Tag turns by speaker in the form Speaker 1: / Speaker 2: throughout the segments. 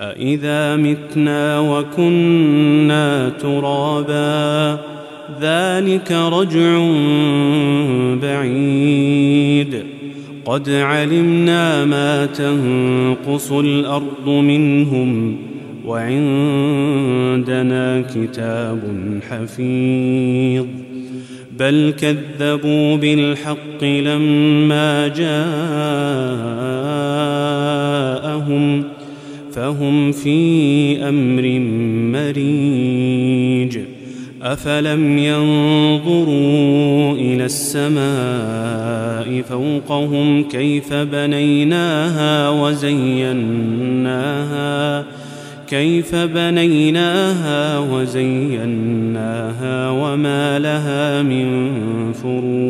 Speaker 1: أإذا متنا وكنا ترابا ذلك رجع بعيد قد علمنا ما تنقص الأرض منهم وعندنا كتاب حفيظ بل كذبوا بالحق لما جاءهم فهم في أمر مريج أفلم ينظروا إلى السماء فوقهم كيف بنيناها وزيناها كيف بنيناها وزيناها وما لها من فروج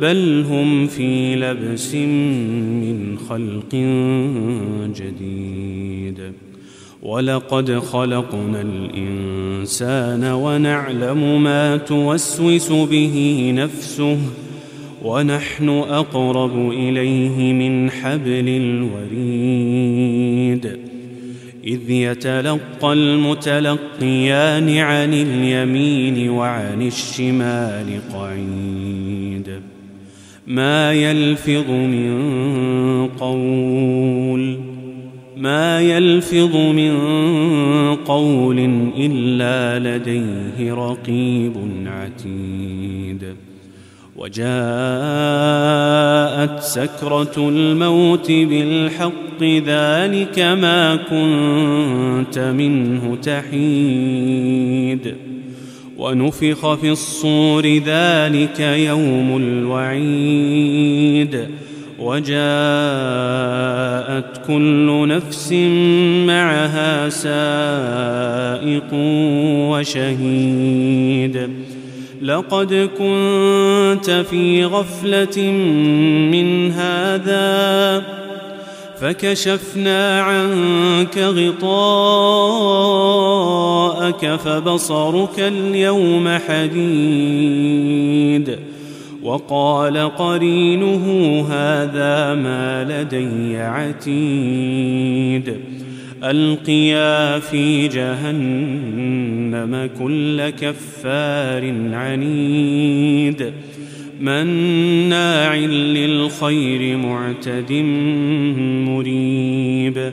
Speaker 1: بل هم في لبس من خلق جديد. ولقد خلقنا الانسان ونعلم ما توسوس به نفسه ونحن اقرب اليه من حبل الوريد. اذ يتلقى المتلقيان عن اليمين وعن الشمال قعيد. ما يلفظ من قول ما يلفظ من قول إلا لديه رقيب عتيد. وجاءت سكرة الموت بالحق ذلك ما كنت منه تحيد. ونفخ في الصور ذلك يوم الوعيد. وجاءت كل نفس معها سائق وشهيد. لقد كنت في غفلة من هذا فكشفنا عنك غطاءك فبصرك اليوم حديد. وقال قرينه هذا ما لدي عتيد. ألقيا في جهنم كل كفار عنيد. مناع للخير معتد مريب.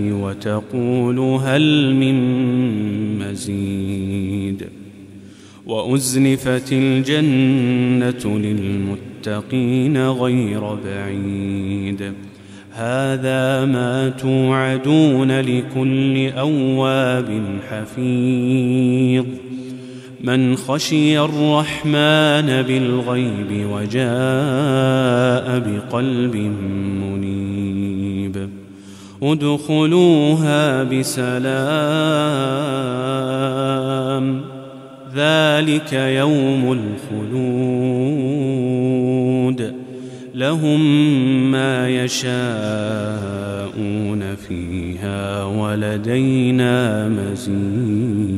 Speaker 1: وتقول هل من مزيد وأزلفت الجنة للمتقين غير بعيد هذا ما توعدون لكل أواب حفيظ من خشي الرحمن بالغيب وجاء بقلب منيب ادخلوها بسلام. ذلك يوم الخلود. لهم ما يشاءون فيها ولدينا مزيد.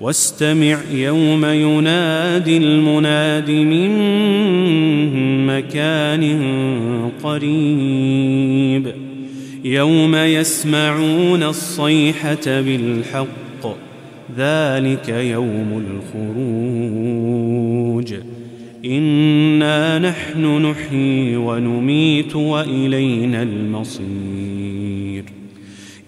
Speaker 1: واستمع يوم ينادي المناد من مكان قريب. يوم يسمعون الصيحة بالحق ذلك يوم الخروج. إنا نحن نحيي ونميت وإلينا المصير.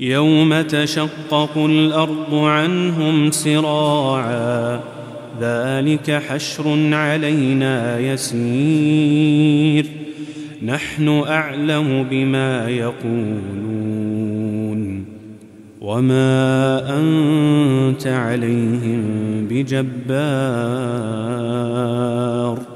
Speaker 1: يوم تشقق الأرض عنهم سراعا ذلك حشر علينا يسير. نحن أعلم بما يقولون. وما أنت عليهم بجبار.